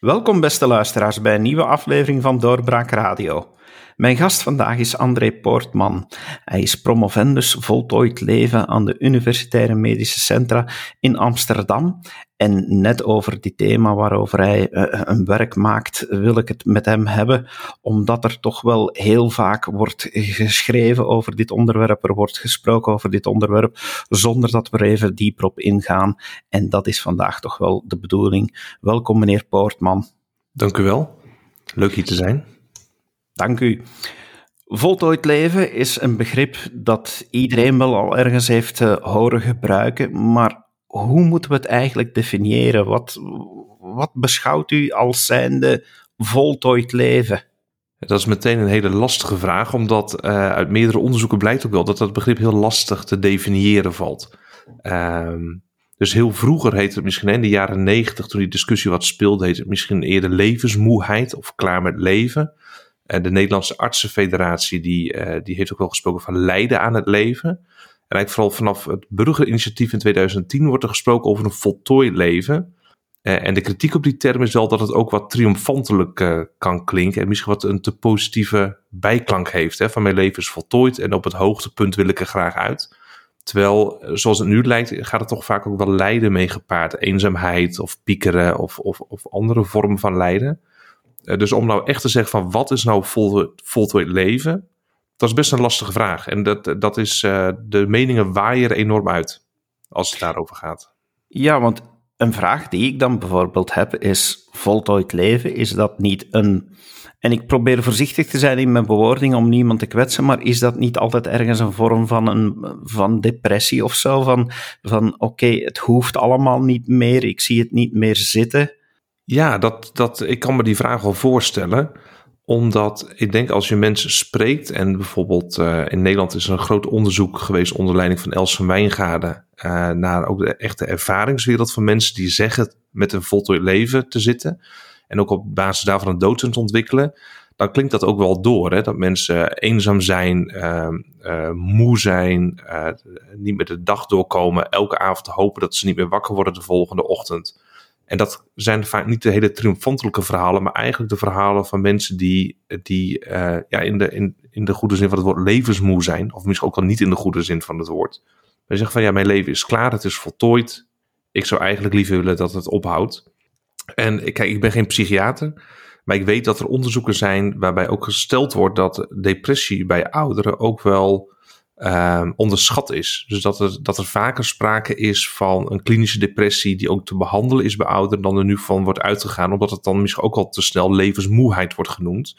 Welkom beste luisteraars bij een nieuwe aflevering van Doorbraak Radio. Mijn gast vandaag is André Poortman. Hij is promovendus voltooid leven aan de Universitaire Medische Centra in Amsterdam. En net over dit thema waarover hij uh, een werk maakt, wil ik het met hem hebben, omdat er toch wel heel vaak wordt geschreven over dit onderwerp, er wordt gesproken over dit onderwerp, zonder dat we er even dieper op ingaan. En dat is vandaag toch wel de bedoeling. Welkom meneer Poortman. Dank u wel. Leuk hier te zijn. Dank u. Voltooid leven is een begrip dat iedereen wel al ergens heeft uh, horen gebruiken, maar hoe moeten we het eigenlijk definiëren? Wat, wat beschouwt u als zijnde voltooid leven? Dat is meteen een hele lastige vraag, omdat uh, uit meerdere onderzoeken blijkt ook wel dat dat begrip heel lastig te definiëren valt. Um, dus heel vroeger heette het misschien in de jaren negentig, toen die discussie wat speelde, heette het misschien eerder levensmoeheid of klaar met leven. En de Nederlandse Artsenfederatie die, uh, die heeft ook wel gesproken van lijden aan het leven. En eigenlijk vooral vanaf het burgerinitiatief in 2010 wordt er gesproken over een voltooid leven. Uh, en de kritiek op die term is wel dat het ook wat triomfantelijk uh, kan klinken. En misschien wat een te positieve bijklank heeft. Hè, van mijn leven is voltooid en op het hoogtepunt wil ik er graag uit. Terwijl, zoals het nu lijkt, gaat het toch vaak ook wel lijden mee gepaard. Eenzaamheid of piekeren of, of, of andere vormen van lijden. Dus om nou echt te zeggen van wat is nou vol, voltooid leven, dat is best een lastige vraag. En dat, dat is, uh, de meningen waaien enorm uit als het daarover gaat. Ja, want een vraag die ik dan bijvoorbeeld heb is, voltooid leven, is dat niet een... En ik probeer voorzichtig te zijn in mijn bewoording om niemand te kwetsen, maar is dat niet altijd ergens een vorm van, een, van depressie of zo? Van, van oké, okay, het hoeft allemaal niet meer, ik zie het niet meer zitten. Ja, dat, dat, ik kan me die vraag wel voorstellen omdat ik denk als je mensen spreekt, en bijvoorbeeld uh, in Nederland is er een groot onderzoek geweest onder leiding van Els van Wijngaarden, uh, naar ook de echte ervaringswereld van mensen die zeggen met een voltooid leven te zitten. En ook op basis daarvan een doodpunt ontwikkelen. Dan klinkt dat ook wel door, hè? dat mensen eenzaam zijn, uh, moe zijn, niet meer de dag doorkomen, elke avond hopen dat ze niet meer wakker worden de volgende ochtend. En dat zijn vaak niet de hele triomfantelijke verhalen, maar eigenlijk de verhalen van mensen die, die uh, ja, in, de, in, in de goede zin van het woord levensmoe zijn. Of misschien ook al niet in de goede zin van het woord. Wij zeggen van ja, mijn leven is klaar, het is voltooid. Ik zou eigenlijk liever willen dat het ophoudt. En kijk, ik ben geen psychiater, maar ik weet dat er onderzoeken zijn waarbij ook gesteld wordt dat depressie bij ouderen ook wel um, onderschat is. Dus dat er, dat er vaker sprake is van een klinische depressie die ook te behandelen is bij ouderen dan er nu van wordt uitgegaan, omdat het dan misschien ook al te snel levensmoeheid wordt genoemd.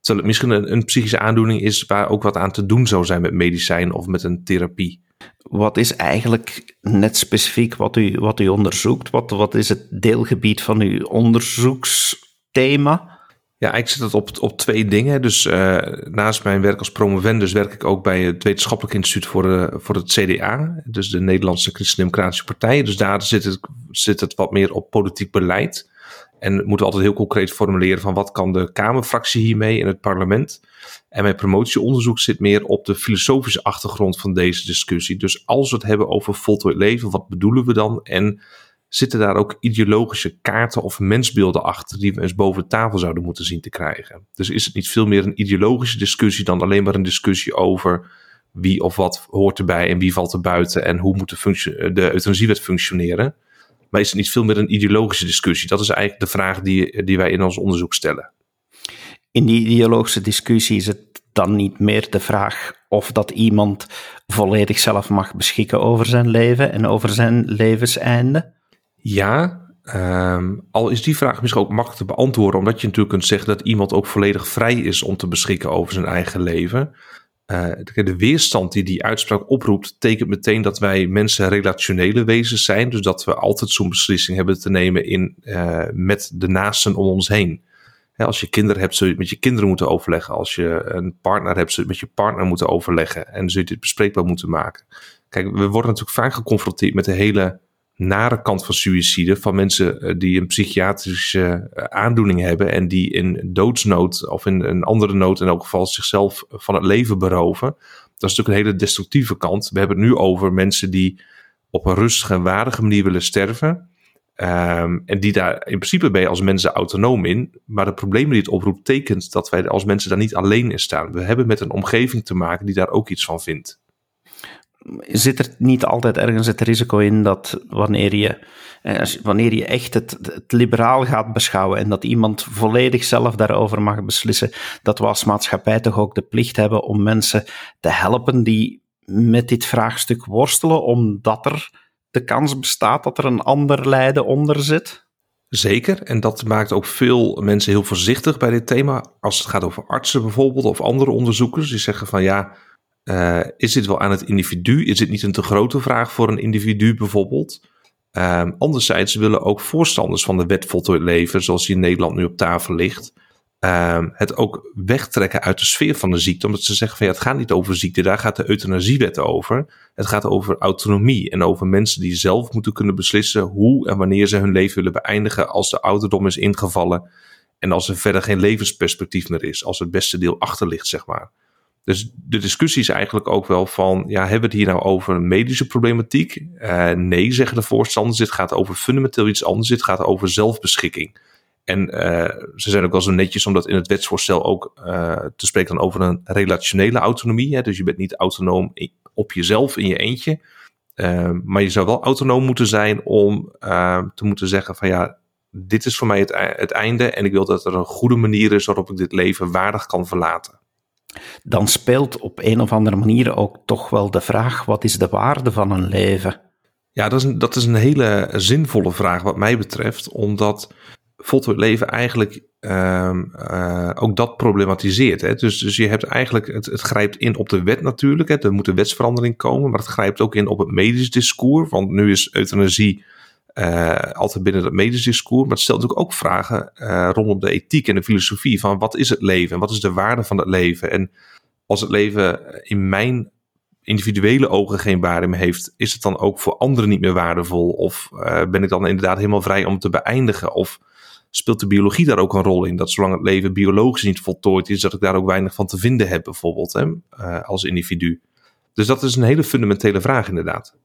Terwijl het misschien een, een psychische aandoening is waar ook wat aan te doen zou zijn met medicijn of met een therapie. Wat is eigenlijk net specifiek wat u, wat u onderzoekt? Wat, wat is het deelgebied van uw onderzoeksthema? Ja, ik zit het op, op twee dingen. Dus uh, naast mijn werk als promovendus werk ik ook bij het Wetenschappelijk Instituut voor, uh, voor het CDA. Dus de Nederlandse Christen-Democratische Partij. Dus daar zit het, zit het wat meer op politiek beleid. En moeten we altijd heel concreet formuleren van wat kan de Kamerfractie hiermee in het parlement. En mijn promotieonderzoek zit meer op de filosofische achtergrond van deze discussie. Dus als we het hebben over voltooid leven, wat bedoelen we dan? En zitten daar ook ideologische kaarten of mensbeelden achter die we eens boven tafel zouden moeten zien te krijgen. Dus is het niet veel meer een ideologische discussie dan alleen maar een discussie over wie of wat hoort erbij en wie valt er buiten en hoe moet de, de euthanasiewet functioneren. Maar is het niet veel meer een ideologische discussie? Dat is eigenlijk de vraag die, die wij in ons onderzoek stellen. In die ideologische discussie is het dan niet meer de vraag of dat iemand volledig zelf mag beschikken over zijn leven en over zijn levenseinde? Ja, um, al is die vraag misschien ook makkelijk te beantwoorden, omdat je natuurlijk kunt zeggen dat iemand ook volledig vrij is om te beschikken over zijn eigen leven. Uh, de weerstand die die uitspraak oproept, tekent meteen dat wij mensen relationele wezens zijn. Dus dat we altijd zo'n beslissing hebben te nemen in, uh, met de naasten om ons heen. als je kinderen hebt, zul je het met je kinderen moeten overleggen. Als je een partner hebt, zul je het met je partner moeten overleggen. En zul je dit bespreekbaar moeten maken. Kijk, we worden natuurlijk vaak geconfronteerd met de hele nare kant van suïcide. Van mensen eh, die een psychiatrische eh, aandoening hebben. En die in doodsnood of in een andere nood in elk geval zichzelf van het leven beroven. Dat is natuurlijk een hele destructieve kant. We hebben het nu over mensen die op een rustige en waardige manier willen sterven. Ehm, en die daar in principe ben je als mensen autonoom in. Maar de problemen die het oproept tekent dat wij als mensen daar niet alleen in staan. We hebben met een omgeving te maken die daar ook iets van vindt. Zit er niet altijd ergens het risico in dat wanneer je, eh, wanneer je echt het, het liberaal gaat beschouwen en dat iemand volledig zelf daarover mag beslissen, dat we als maatschappij toch ook de plicht hebben om mensen te helpen die met dit vraagstuk worstelen, omdat er de kans bestaat dat er een ander lijden onder zit? Zeker, en dat maakt ook veel mensen heel voorzichtig bij dit thema. Als het gaat over artsen bijvoorbeeld of andere onderzoekers, die zeggen van ja, uh, is dit wel aan het individu? Is dit niet een te grote vraag voor een individu bijvoorbeeld? Um, anderzijds willen ook voorstanders van de wet voltooid leven, zoals die in Nederland nu op tafel ligt, um, het ook wegtrekken uit de sfeer van de ziekte. Omdat ze zeggen van ja, het gaat niet over ziekte, daar gaat de euthanasiewet over. Het gaat over autonomie en over mensen die zelf moeten kunnen beslissen hoe en wanneer ze hun leven willen beëindigen als de ouderdom is ingevallen en als er verder geen levensperspectief meer is, als het beste deel achter ligt, zeg maar. Dus de discussie is eigenlijk ook wel van, ja, hebben we het hier nou over een medische problematiek? Uh, nee, zeggen de voorstanders. Dit gaat over fundamenteel iets anders. Dit gaat over zelfbeschikking. En uh, ze zijn ook wel zo netjes om dat in het wetsvoorstel ook uh, te spreken dan over een relationele autonomie. Hè? Dus je bent niet autonoom op jezelf in je eentje. maar je zou wel autonoom moeten zijn om te moeten zeggen van ja, dit is voor mij het, het einde. En ik wil dat er een goede manier is waarop ik dit leven waardig kan verlaten dan speelt op een of andere manier ook toch wel de vraag: wat is de waarde van een leven? Ja, dat is een, dat is een hele zinvolle vraag, wat mij betreft, omdat voltooid leven eigenlijk um, uh, ook dat problematiseert. Hè? Dus, dus je hebt eigenlijk, het, het grijpt in op de wet natuurlijk, hè? er moet een wetsverandering komen, maar het grijpt ook in op het medisch discours, want nu is euthanasie uh, altijd binnen het medisch discours. Maar het stelt natuurlijk ook vragen uh, rondom de ethiek en de filosofie. Van wat is het leven en wat is de waarde van het leven? En als het leven in mijn individuele ogen geen waarde meer heeft, is het dan ook voor anderen niet meer waardevol? Of uh, ben ik dan inderdaad helemaal vrij om te beëindigen? Of speelt de biologie daar ook een rol in? Dat zolang het leven biologisch niet voltooid is, dat ik daar ook weinig van te vinden heb, bijvoorbeeld, hè, als individu. Dus dat is een hele fundamentele vraag, inderdaad.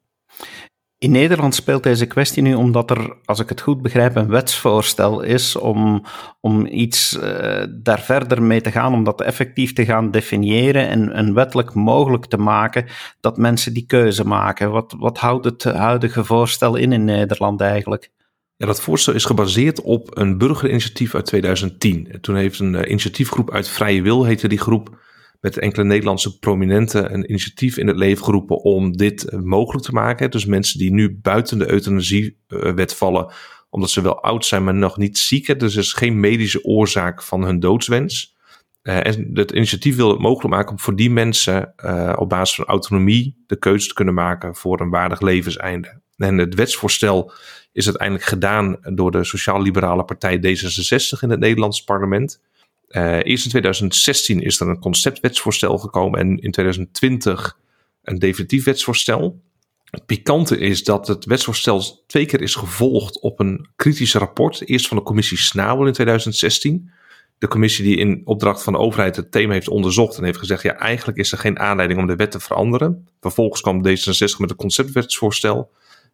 In Nederland speelt deze kwestie nu omdat er, als ik het goed begrijp, een wetsvoorstel is om, om iets uh, daar verder mee te gaan, om dat effectief te gaan definiëren en, wettelijk mogelijk te maken dat mensen die keuze maken. Wat, wat houdt het huidige voorstel in in Nederland eigenlijk? Ja, dat voorstel is gebaseerd op een burgerinitiatief uit 2010. Toen heeft een uh, initiatiefgroep uit Vrije Wil, heette die groep, met enkele Nederlandse prominenten een initiatief in het leven geroepen om dit eh, mogelijk te maken. Dus mensen die nu buiten de euthanasiewet vallen, omdat ze wel oud zijn, maar nog niet ziek. Dus er is geen medische oorzaak van hun doodswens. Uh, en het initiatief wil het mogelijk maken om voor die mensen uh, op basis van autonomie de keuze te kunnen maken voor een waardig levenseinde. En het wetsvoorstel is uiteindelijk gedaan door de Sociaal-Liberale Partij D66 in het Nederlandse parlement. Uh, eerst in 2016 is er een conceptwetsvoorstel gekomen en in 2020 een definitief wetsvoorstel. Het pikante is dat het wetsvoorstel twee keer is gevolgd op een kritisch rapport. Eerst van de commissie Snabel in 2016. De commissie die in opdracht van de overheid het thema heeft onderzocht en heeft gezegd: ja, eigenlijk is er geen aanleiding om de wet te veranderen. Vervolgens kwam D66 met een conceptwetsvoorstel.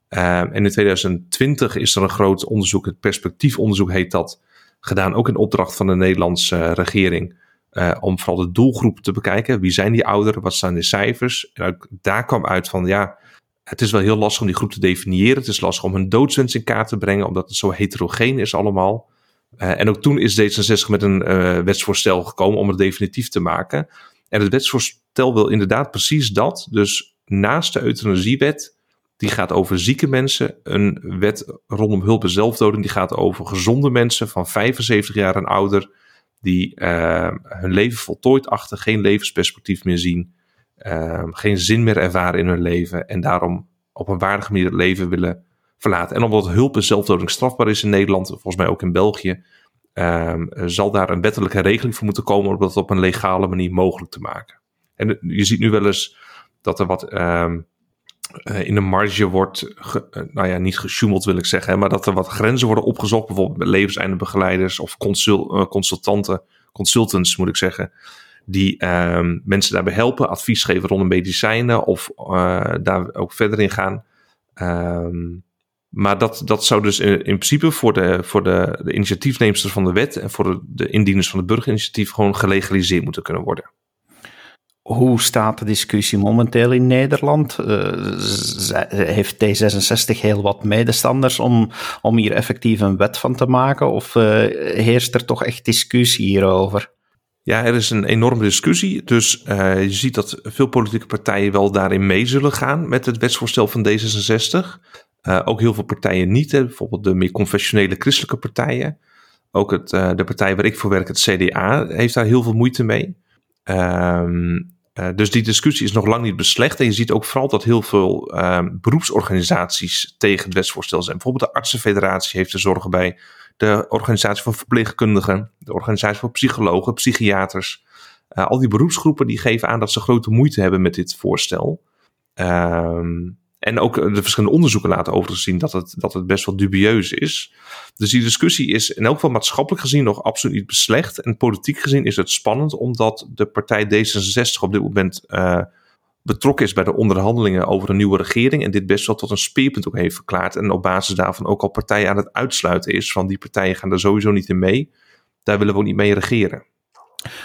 Uh, en in 2020 is er een groot onderzoek, het perspectiefonderzoek heet dat gedaan, ook in opdracht van de Nederlandse uh, regering. Uh, om vooral de doelgroep te bekijken. Wie zijn die ouderen? Wat zijn de cijfers? En daar kwam uit van ja, het is wel heel lastig om die groep te definiëren. Het is lastig om hun doodswens in kaart te brengen, omdat het zo heterogeen is allemaal. Uh, en ook toen is D66 met een wetsvoorstel gekomen om het definitief te maken. En het wetsvoorstel wil inderdaad precies dat. Dus naast de euthanasiewet die gaat over zieke mensen. Een wet rondom hulp en zelfdoding. Die gaat over gezonde mensen van 75 jaar en ouder. Die uh, hun leven voltooid achter, geen levensperspectief meer zien. Uh, geen zin meer ervaren in hun leven. En daarom op een waardige manier het leven willen verlaten. En omdat hulp en zelfdoding strafbaar is in Nederland, volgens mij ook in België. Uh, zal daar een wettelijke regeling voor moeten komen om dat op een legale manier mogelijk te maken. En je ziet nu wel eens dat er wat ehm, uh, in de marge wordt, ge, uh, nou ja, niet gesjoemeld wil ik zeggen, maar dat er wat grenzen worden opgezocht, bijvoorbeeld met levenseindenbegeleiders of uh, consultanten, consultants moet ik zeggen, die ehm, mensen daarbij helpen, advies geven rondom medicijnen of daar ook verder in gaan. Um, Maar dat, dat zou dus in, in principe voor, de, voor de, de initiatiefneemsters van de wet en voor de, de indieners van het burgerinitiatief gewoon gelegaliseerd moeten kunnen worden. Hoe staat de discussie momenteel in Nederland? Uh, heeft D66 heel wat medestanders om, om hier effectief een wet van te maken? Of uh, heerst er toch echt discussie hierover? Ja, er is een enorme discussie. Dus uh, je ziet dat veel politieke partijen wel daarin mee zullen gaan met het wetsvoorstel van D66. ook heel veel partijen niet. Bijvoorbeeld de meer conventionele christelijke partijen. Ook het, de partij waar ik voor werk, het CDA, heeft daar heel veel moeite mee. Um, dus die discussie is nog lang niet beslecht. En je ziet ook vooral dat heel veel uh, beroepsorganisaties tegen het wetsvoorstel zijn. Bijvoorbeeld de Artsenfederatie heeft er zorgen bij. De Organisatie van Verpleegkundigen, de Organisatie van Psychologen, Psychiaters. Uh, al die beroepsgroepen die geven aan dat ze grote moeite hebben met dit voorstel. Ehm en ook de verschillende onderzoeken laten overigens zien dat het, dat het best wel dubieus is. Dus die discussie is in elk geval maatschappelijk gezien nog absoluut niet beslecht. En politiek gezien is het spannend, omdat de partij D66 op dit moment uh, betrokken is bij de onderhandelingen over een nieuwe regering. En dit best wel tot een speerpunt ook heeft verklaard. En op basis daarvan ook al partijen aan het uitsluiten is. Van die partijen gaan er sowieso niet in mee. Daar willen we ook niet mee regeren.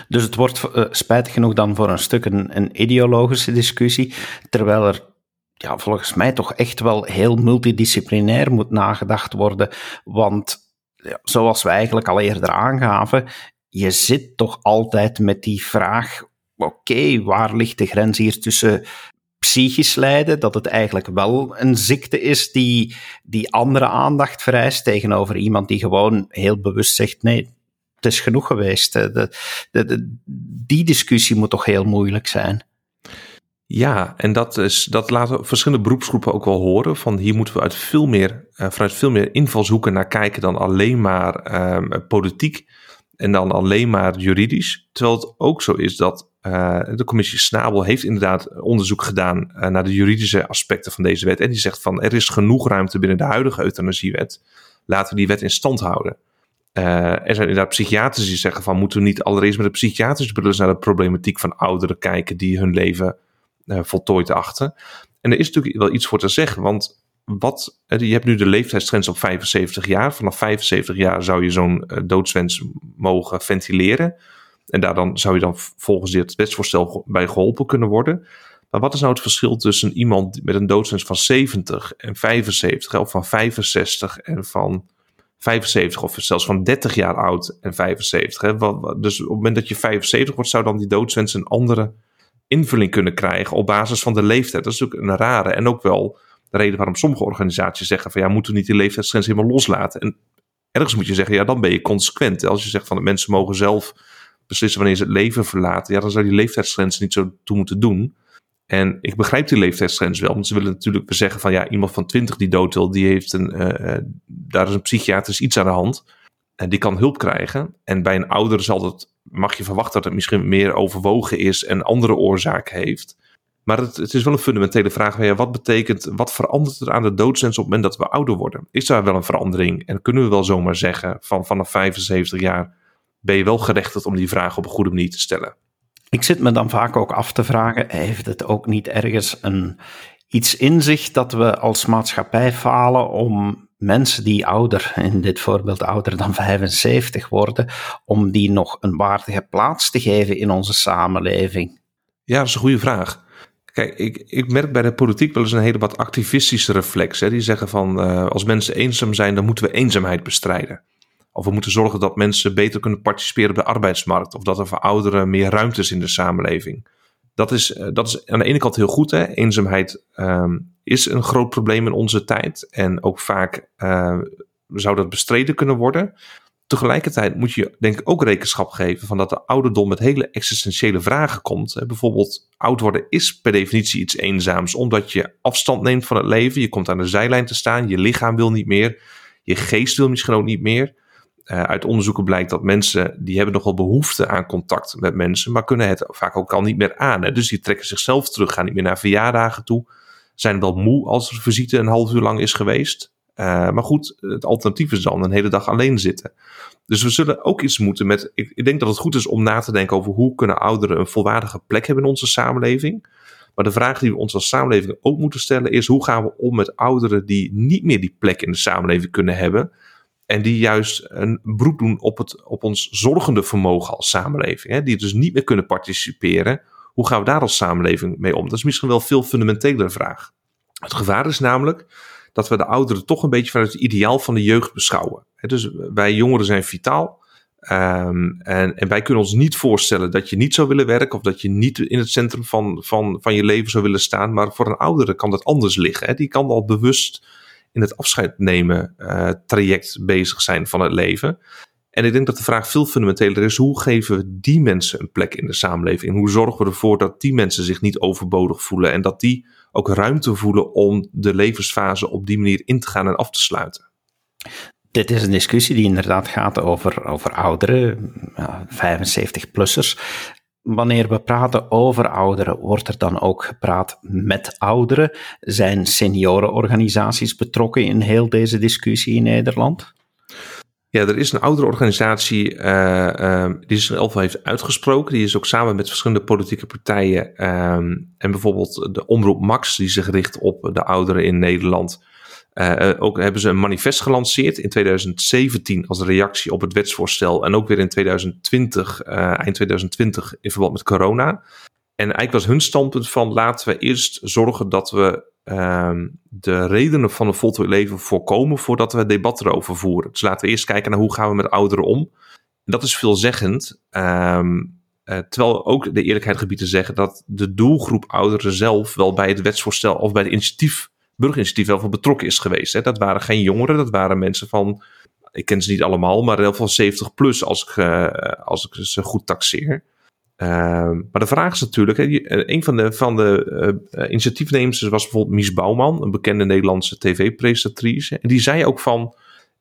Dus het wordt uh, spijtig genoeg dan voor een stuk een, een ideologische discussie, terwijl er ja, volgens mij toch echt wel heel multidisciplinair moet nagedacht worden. Want ja, zoals we eigenlijk al eerder aangaven, je zit toch altijd met die vraag: oké, waar ligt de grens hier tussen psychisch lijden, dat het eigenlijk wel een ziekte is die, die andere aandacht vereist tegenover iemand die gewoon heel bewust zegt: nee, het is genoeg geweest. De, die discussie moet toch heel moeilijk zijn. Ja, en dat, is, dat laten verschillende beroepsgroepen ook wel horen. Van hier moeten we uit veel meer, uh, vanuit veel meer invalshoeken naar kijken dan alleen maar um, politiek en dan alleen maar juridisch. Terwijl het ook zo is dat uh, de commissie Snabel heeft inderdaad onderzoek gedaan uh, naar de juridische aspecten van deze wet. En die zegt van er is genoeg ruimte binnen de huidige euthanasiewet. Laten we die wet in stand houden. er zijn inderdaad psychiaters die zeggen van moeten we niet allereerst met de psychiatrische bril naar de problematiek van ouderen kijken die hun leven uh, voltooid achten. En er is natuurlijk wel iets voor te zeggen, want wat, je hebt nu de leeftijdsgrens op 75 jaar. Vanaf 75 jaar zou je zo'n uh, doodswens mogen ventileren. En daar dan zou je dan volgens dit wetsvoorstel bij geholpen kunnen worden. Maar wat is nou het verschil tussen iemand met een doodswens van 70 en 75, of van 65 en van 75, of zelfs van 30 jaar oud en 75? Hè? Dus op het moment dat je 75 wordt, zou dan die doodswens een andere invulling kunnen krijgen op basis van de leeftijd. Dat is natuurlijk een rare en ook wel de reden waarom sommige organisaties zeggen van ja, moeten we niet die leeftijdsgrens helemaal loslaten? En ergens moet je zeggen, ja, dan ben je consequent. Als je zegt van de mensen mogen zelf beslissen wanneer ze het leven verlaten, ja, dan zou die leeftijdsgrens niet zo toe moeten doen. En ik begrijp die leeftijdsgrens wel, want ze willen natuurlijk zeggen van ja, iemand van 20 die dood wil, die heeft een, uh, daar is een psychiatrisch iets aan de hand. En die kan hulp krijgen. En bij een ouder zal het mag je verwachten dat het misschien meer overwogen is en andere oorzaken heeft. Maar het, het is wel een fundamentele vraag. Wat betekent, wat verandert er aan de doodsens op het moment dat we ouder worden? Is daar wel een verandering? En kunnen we wel zomaar zeggen van vanaf 75 jaar ben je wel gerechtigd om die vraag op een goede manier te stellen? Ik zit me dan vaak ook af te vragen, heeft het ook niet ergens een, iets in zich dat we als maatschappij falen om mensen die ouder, in dit voorbeeld ouder dan 75 worden, om die nog een waardige plaats te geven in onze samenleving? Ja, dat is een goede vraag. Kijk, ik, ik merk bij de politiek wel eens een hele wat activistische reflex. Hè? Die zeggen van uh, als mensen eenzaam zijn, dan moeten we eenzaamheid bestrijden. Of we moeten zorgen dat mensen beter kunnen participeren op de arbeidsmarkt. Of dat er voor ouderen meer ruimte is in de samenleving. Dat is, uh, dat is aan de ene kant heel goed. Hè? Eenzaamheid um, is een groot probleem in onze tijd. En ook vaak uh, zou dat bestreden kunnen worden. Tegelijkertijd moet je denk ik ook rekenschap geven van dat de ouderdom met hele existentiële vragen komt. Bijvoorbeeld, oud worden is per definitie iets eenzaams, omdat je afstand neemt van het leven. Je komt aan de zijlijn te staan, je lichaam wil niet meer, je geest wil misschien ook niet meer. Uh, uit onderzoeken blijkt dat mensen die hebben nog wel behoefte aan contact met mensen, maar kunnen het vaak ook al niet meer aan. Dus die trekken zichzelf terug, gaan niet meer naar verjaardagen toe zijn wel moe als er visite een half uur lang is geweest. Uh, maar goed, het alternatief is dan een hele dag alleen zitten. Dus we zullen ook iets moeten met. Ik, ik, denk dat het goed is om na te denken over hoe kunnen ouderen een volwaardige plek hebben in onze samenleving. Maar de vraag die we ons als samenleving ook moeten stellen is: hoe gaan we om met ouderen die niet meer die plek in de samenleving kunnen hebben? En die juist een beroep doen op, het, op ons zorgende vermogen als samenleving. Hè? Die dus niet meer kunnen participeren. Hoe gaan we daar als samenleving mee om? Dat is misschien wel een veel fundamentelere vraag. Het gevaar is namelijk dat we de ouderen toch een beetje vanuit het ideaal van de jeugd beschouwen. Dus wij jongeren zijn vitaal. Um, en, en, wij kunnen ons niet voorstellen dat je niet zou willen werken of dat je niet in het centrum van, van, van je leven zou willen staan. Maar voor een oudere kan dat anders liggen. Hè? Die kan al bewust in het afscheid nemen uh, traject bezig zijn van het leven. En ik denk dat de vraag veel fundamenteler is: hoe geven we die mensen een plek in de samenleving? En hoe zorgen we ervoor dat die mensen zich niet overbodig voelen en dat die ook ruimte voelen om de levensfase op die manier in te gaan en af te sluiten? Dit is een discussie die inderdaad gaat over, over ouderen, 75-plussers. Wanneer we praten over ouderen, wordt er dan ook gepraat met ouderen? Zijn seniorenorganisaties betrokken in heel deze discussie in Nederland? Ja, er is een oudere organisatie uh, uh, die zichzelf heeft uitgesproken. Die is ook samen met verschillende politieke partijen uh, en bijvoorbeeld de Omroep Max, die zich richt op de ouderen in Nederland. Uh, ook hebben ze een manifest gelanceerd in 2017 als reactie op het wetsvoorstel. En ook weer in 2020, uh, eind 2020, in verband met corona. En eigenlijk was hun standpunt van laten we eerst zorgen dat we uh, de redenen van een voltooid leven voorkomen voordat we debat erover voeren. Dus laten we eerst kijken naar hoe gaan we met ouderen om. Dat is veelzeggend. Uh, terwijl ook de eerlijkheid gebied te zeggen dat de doelgroep ouderen zelf wel bij het wetsvoorstel of bij het initiatief burgerinitiatief wel van betrokken is geweest. Hè. Dat waren geen jongeren, dat waren mensen van, ik ken ze niet allemaal, maar heel van 70 plus als ik, uh, als ik ze goed taxeer. Uh, maar de vraag is natuurlijk, hè, eh, een van de, van de uh, initiatiefnemers was bijvoorbeeld Mies Bouwman, een bekende Nederlandse tv-presentatrice. En die zei ook van,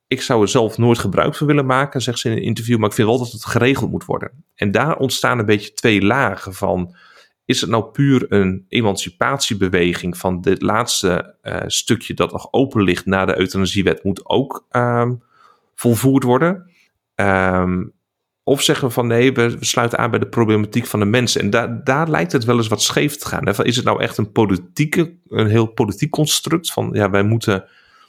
ik zou er zelf nooit gebruik van willen maken, zegt ze in een interview, maar ik vind wel dat het geregeld moet worden. En daar ontstaan een beetje twee lagen van, is het nou puur een emancipatiebeweging van dit laatste uh, stukje dat nog open ligt na de euthanasiewet moet ook um, volvoerd worden? Um, of zeggen we van nee, we, sluiten aan bij de problematiek van de mensen. En da daar lijkt het wel eens wat scheef te gaan. Hè? Is het nou echt een politieke, een heel politiek construct van ja, wij moeten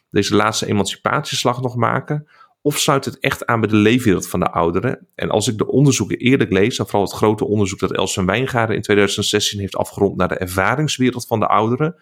deze laatste emancipatieslag nog maken? Of sluit het echt aan bij de leefwereld van de ouderen? En als ik de onderzoeken eerlijk lees, en vooral het grote onderzoek dat Elsen Wijngaarden in 2016 heeft afgerond naar de ervaringswereld van de ouderen,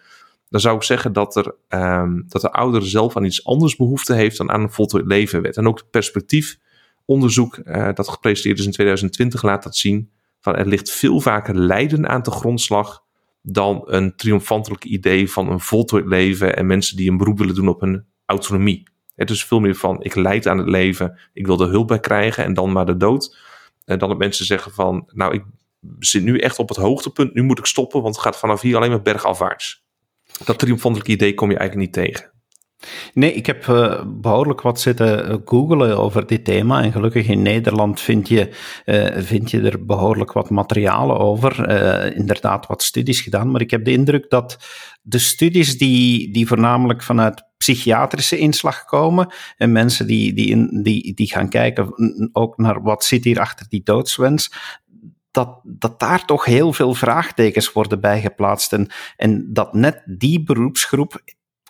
dan zou ik zeggen dat, er, um, dat de ouderen zelf aan iets anders behoefte heeft dan aan een voltooid levenwet. En ook het perspectiefonderzoek uh, dat gepresenteerd is in 2020 laat dat zien. Van er ligt veel vaker lijden aan de grondslag dan een triomfantelijk idee van een voltooid leven en mensen die een beroep willen doen op hun autonomie. Het is veel meer van, ik leid aan het leven, ik wil er hulp bij krijgen en dan maar de dood. En dan dat mensen zeggen van, nou ik zit nu echt op het hoogtepunt, nu moet ik stoppen, want het gaat vanaf hier alleen maar bergafwaarts. Dat triomfantelijke idee kom je eigenlijk niet tegen. Nee, ik heb uh, behoorlijk wat zitten uh, googlen over dit thema. En gelukkig in Nederland vind je, uh, vind je er behoorlijk wat materialen over. inderdaad, wat studies gedaan. Maar ik heb de indruk dat de studies die, die voornamelijk vanuit psychiatrische inslag komen. En mensen die, die, in, die, die gaan kijken ook naar wat zit hier achter die doodswens. Dat, dat daar toch heel veel vraagtekens worden bijgeplaatst. En, en dat net die beroepsgroep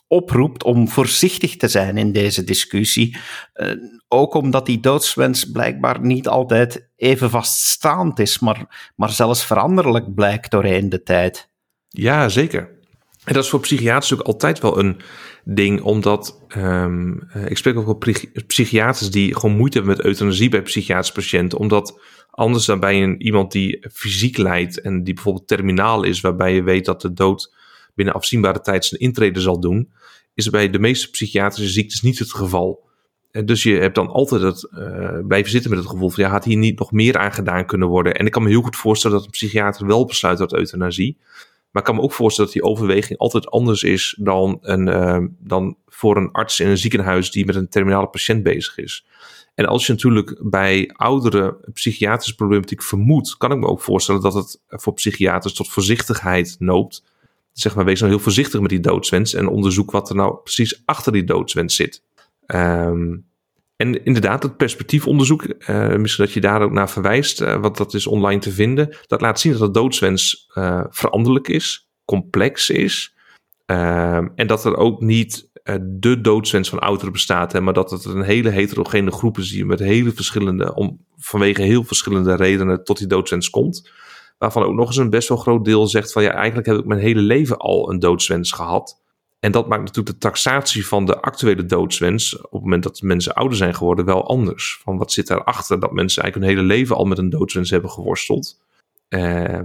oproept om voorzichtig te zijn in deze discussie. Uh, ook omdat die doodswens blijkbaar niet altijd even vaststaand is, maar, maar zelfs veranderlijk blijkt doorheen de tijd. Ja, zeker. En dat is voor psychiaters ook altijd wel een ding, omdat um, ik spreek ook wel psychiaters die gewoon moeite hebben met euthanasie bij psychiatrische patiënten, omdat anders dan bij een, iemand die fysiek lijdt en die bijvoorbeeld terminaal is, waarbij je weet dat de dood binnen afzienbare tijd zijn intrede zal doen, is bij de meeste psychiatrische ziektes niet het geval. En dus je hebt dan altijd het uh, blijven zitten met het gevoel van ja, had hier niet nog meer aan gedaan kunnen worden. En ik kan me heel goed voorstellen dat een psychiater wel besluit tot euthanasie. Maar ik kan me ook voorstellen dat die overweging altijd anders is dan, een, uh, dan voor een arts in een ziekenhuis die met een terminale patiënt bezig is. En als je natuurlijk bij ouderen psychiatrische problematiek vermoedt, kan ik me ook voorstellen dat het voor psychiaters tot voorzichtigheid noopt. Zeg maar, wees nou heel voorzichtig met die doodswens en onderzoek wat er nou precies achter die doodswens zit. Um, en inderdaad, het perspectiefonderzoek, uh, misschien dat je daar ook naar verwijst, uh, want dat is online te vinden, dat laat zien dat de doodswens uh, veranderlijk is. complex is. Ehm, en dat er ook niet de doodswens van ouderen bestaat, hè, maar dat het een hele heterogene groep is die met hele verschillende, om, vanwege heel verschillende redenen tot die doodswens komt. Waarvan ook nog eens een best wel groot deel zegt van ja, eigenlijk heb ik mijn hele leven al een doodswens gehad. En dat maakt natuurlijk de taxatie van de actuele doodswens, op het moment dat mensen ouder zijn geworden, wel anders. Van wat zit daarachter dat mensen eigenlijk hun hele leven al met een doodswens hebben geworsteld. Uh,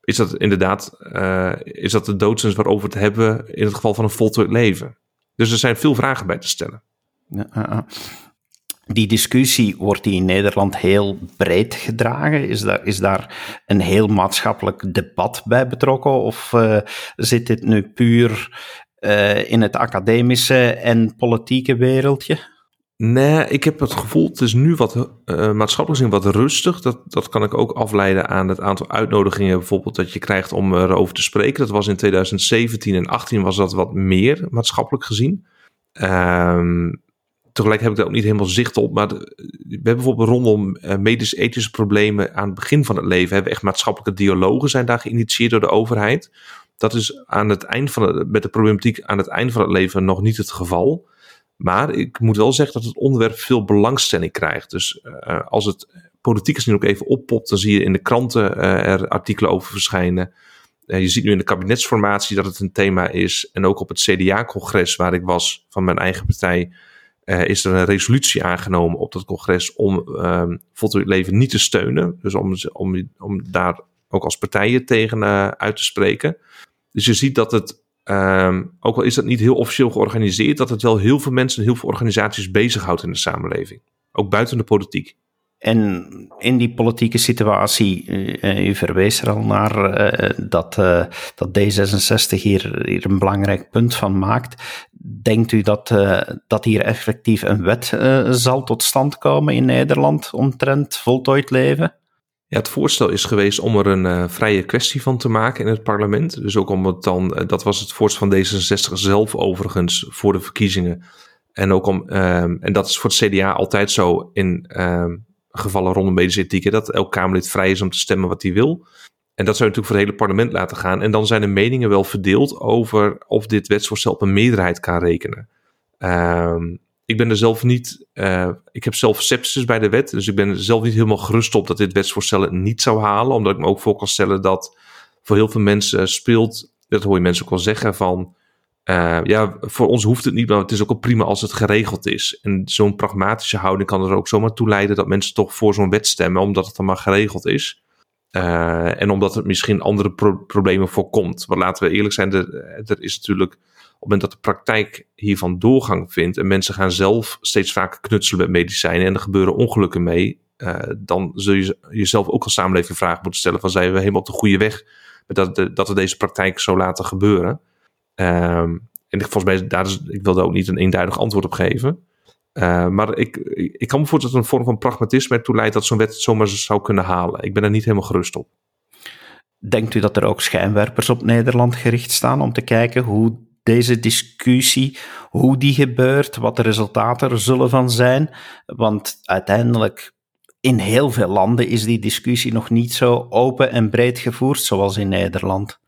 is dat inderdaad uh, is dat de doodswens waarover we het hebben in het geval van een voltooid leven? Dus er zijn veel vragen bij te stellen. Ja, die discussie wordt die in Nederland heel breed gedragen? Is daar, is daar een heel maatschappelijk debat bij betrokken? Of uh, zit dit nu puur uh, in het academische en politieke wereldje? Nee, ik heb het gevoel, het is nu wat uh, maatschappelijk gezien wat rustig. Dat, dat kan ik ook afleiden aan het aantal uitnodigingen bijvoorbeeld dat je krijgt om erover te spreken. Dat was in 2017 en 18 was dat wat meer maatschappelijk gezien. Um, tegelijk heb ik daar ook niet helemaal zicht op. Maar we hebben bijvoorbeeld rondom uh, medisch-ethische problemen aan het begin van het leven. Hebben we echt maatschappelijke dialogen zijn daar geïnitieerd door de overheid. Dat is aan het eind van het, met de problematiek aan het eind van het leven nog niet het geval. Maar ik moet wel zeggen dat het onderwerp veel belangstelling krijgt. Dus uh, als het politiek is nu ook even oppopt, dan zie je in de kranten er artikelen over verschijnen. Je ziet nu in de kabinetsformatie dat het een thema is. En ook op het CDA-congres waar ik was van mijn eigen partij, is er een resolutie aangenomen op dat congres om um, leven niet te steunen. Dus om, om, om daar ook als partijen tegen uit te spreken. Dus je ziet dat het Um, ook al is dat niet heel officieel georganiseerd, dat het wel heel veel mensen en heel veel organisaties bezighoudt in de samenleving. Ook buiten de politiek. En in die politieke situatie, uh, u verwees er al naar uh, dat, dat D66 hier, hier een belangrijk punt van maakt. Denkt u dat, dat hier effectief een wet zal tot stand komen in Nederland omtrent voltooid leven? Ja, het voorstel is geweest om er een vrije kwestie van te maken in het parlement. Dus ook om het dan, dat was het voorstel van D66 zelf overigens voor de verkiezingen. En ook om, uh, en dat is voor het CDA altijd zo in ehm, gevallen rondom medische ethiek, dat elk Kamerlid vrij is om te stemmen wat hij wil. En dat zou natuurlijk voor het hele parlement laten gaan. En dan zijn de meningen wel verdeeld over of dit wetsvoorstel op een meerderheid kan rekenen. Ehm, ik ben er zelf niet. Uh, ik heb zelf sepsis bij de wet. Dus ik ben er zelf niet helemaal gerust op dat dit wetsvoorstel het niet zou halen. Omdat ik me ook voor kan stellen dat voor heel veel mensen speelt. Dat hoor je mensen ook wel zeggen van. Uh, ja, voor ons hoeft het niet, maar het is ook al prima als het geregeld is. En zo'n pragmatische houding kan er ook zomaar toe leiden dat mensen toch voor zo'n wet stemmen, omdat het dan maar geregeld is. Uh, en omdat het misschien andere pro problemen voorkomt. Want laten we eerlijk zijn, er, is natuurlijk op het moment dat de praktijk hiervan doorgang vindt en mensen gaan zelf steeds vaker knutselen met medicijnen en er gebeuren ongelukken mee, uh, dan zul je jezelf ook als samenleving vragen moeten stellen van zijn we helemaal op de goede weg met dat, dat we deze praktijk zo laten gebeuren. Um, en volgens mij, daar is, ik wil daar ook niet een eenduidig antwoord op geven. Uh, maar ik, ik kan me voorstellen dat een vorm van pragmatisme ertoe leidt dat zo'n wet zomaar zou kunnen halen. Ik ben er niet helemaal gerust op. Denkt u dat er ook schijnwerpers op Nederland gericht staan om te kijken hoe deze discussie, hoe die gebeurt, wat de resultaten er zullen van zijn. Want uiteindelijk, in heel veel landen is die discussie nog niet zo open en breed gevoerd zoals in Nederland.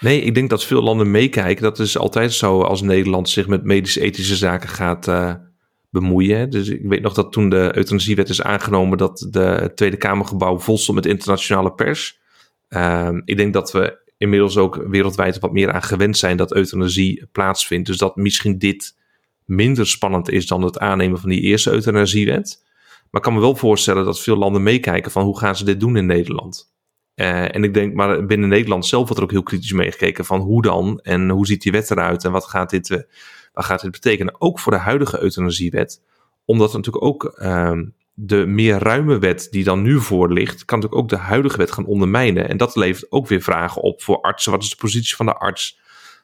Nee, ik denk dat veel landen meekijken. Dat is altijd zo als Nederland zich met medisch-ethische zaken gaat uh, bemoeien. Dus ik weet nog dat toen de euthanasiewet is aangenomen, dat de Tweede Kamergebouw vol stond met internationale pers. Uh, ik denk dat we inmiddels ook wereldwijd wat meer aan gewend zijn dat euthanasie plaatsvindt. Dus dat misschien dit minder spannend is dan het aannemen van die eerste euthanasiewet. Maar ik kan me wel voorstellen dat veel landen meekijken van hoe gaan ze dit doen in Nederland. Uh, en ik denk, maar binnen Nederland zelf wordt er ook heel kritisch meegekeken van hoe dan en hoe ziet die wet eruit en wat gaat dit, uh, wat gaat dit betekenen. Ook voor de huidige euthanasiewet, omdat natuurlijk ook uh, de meer ruime wet die dan nu voor ligt, kan natuurlijk ook de huidige wet gaan ondermijnen. En dat levert ook weer vragen op voor artsen. Wat is de positie van de arts?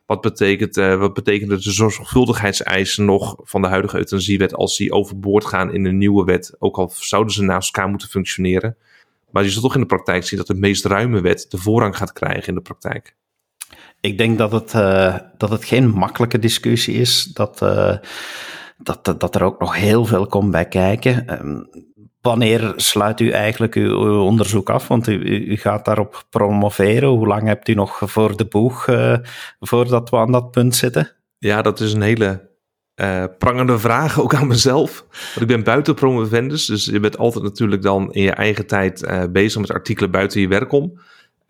Wat betekent, uh, wat betekent de zorgvuldigheidseisen nog van de huidige euthanasiewet als die overboord gaan in een nieuwe wet? Ook al zouden ze naast elkaar moeten functioneren. Maar je zult toch in de praktijk zien dat de meest ruime wet de voorrang gaat krijgen in de praktijk. Ik denk dat het, uh, dat het geen makkelijke discussie is. Dat, uh, dat, dat, dat er ook nog heel veel komt bij kijken. Um, wanneer sluit u eigenlijk uw, onderzoek af? Want u, u, gaat daarop promoveren. Hoe lang hebt u nog voor de boeg uh, voordat we aan dat punt zitten? Ja, dat is een hele uh, prangende vraag, ook aan mezelf. Want ik ben buiten promovendus, dus je bent altijd natuurlijk dan in je eigen tijd uh, bezig met artikelen buiten je werk om.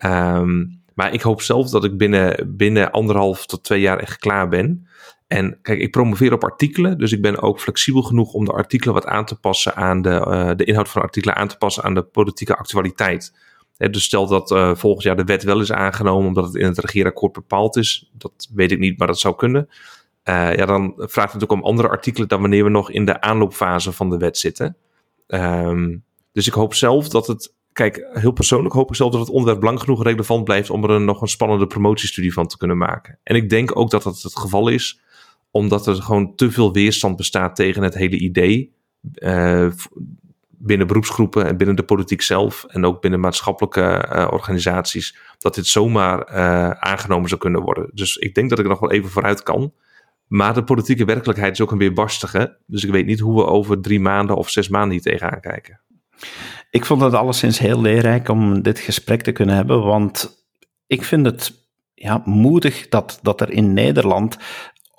Um, maar ik hoop zelf dat ik binnen, binnen anderhalf tot twee jaar echt klaar ben. En kijk, ik promoveer op artikelen, dus ik ben ook flexibel genoeg om de artikelen wat aan te passen aan de, uh, de inhoud van artikelen aan te passen aan de politieke actualiteit. dus stel dat uh, volgend jaar de wet wel is aangenomen omdat het in het regeerakkoord bepaald is. Dat weet ik niet, maar dat zou kunnen. Uh, ja, dan vraagt het ook om andere artikelen dan wanneer we nog in de aanloopfase van de wet zitten. Um, dus ik hoop zelf dat het kijk, heel persoonlijk hoop ik zelf dat het onderwerp lang genoeg relevant blijft om er nog een spannende promotiestudie van te kunnen maken. En ik denk ook dat dat het geval is, omdat er gewoon te veel weerstand bestaat tegen het hele idee. Uh, binnen beroepsgroepen en binnen de politiek zelf en ook binnen maatschappelijke uh, organisaties, dat dit zomaar aangenomen zou kunnen worden. Dus ik denk dat ik nog wel even vooruit kan. Maar de politieke werkelijkheid is ook een weerbarstige. Dus ik weet niet hoe we over drie maanden of zes maanden hier tegenaan kijken. Ik vond het alleszins heel leerrijk om dit gesprek te kunnen hebben, want ik vind het ja, moedig dat, dat er in Nederland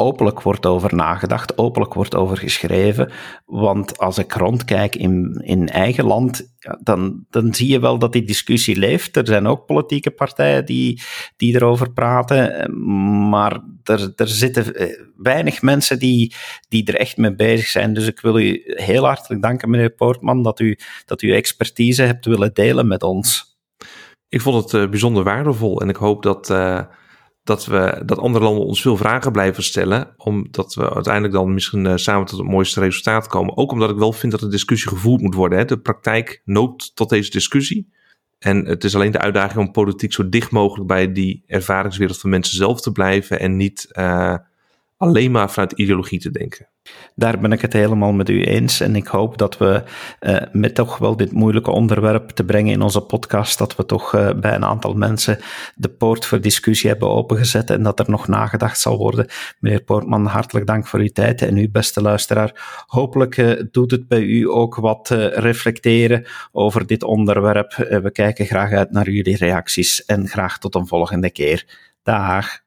openlijk wordt over nagedacht, openlijk wordt over geschreven. Want als ik rondkijk in, in eigen land, dan, dan zie je wel dat die discussie leeft. Er zijn ook politieke partijen die, die erover praten, maar er, er zitten eh, weinig mensen die, die er echt mee bezig zijn. Dus ik wil u heel hartelijk danken, meneer Poortman, dat u, dat u expertise hebt willen delen met ons. Ik vond het uh, bijzonder waardevol en ik hoop dat. Uh dat, we, dat andere landen ons veel vragen blijven stellen. Omdat we uiteindelijk dan misschien uh, samen tot het mooiste resultaat komen. Ook omdat ik wel vind dat de discussie gevoerd moet worden. Hè. De praktijk noopt tot deze discussie. En het is alleen de uitdaging om politiek zo dicht mogelijk bij die ervaringswereld van mensen zelf te blijven. En niet uh, alleen maar vanuit ideologie te denken. Daar ben ik het helemaal met u eens. En ik hoop dat we uh, met toch wel dit moeilijke onderwerp te brengen in onze podcast, dat we toch uh, bij een aantal mensen de poort voor discussie hebben opengezet en dat er nog nagedacht zal worden. Meneer Poortman, hartelijk dank voor uw tijd en uw beste luisteraar. Hopelijk uh, doet het bij u ook wat reflecteren over dit onderwerp. we kijken graag uit naar jullie reacties en graag tot een volgende keer. Dag.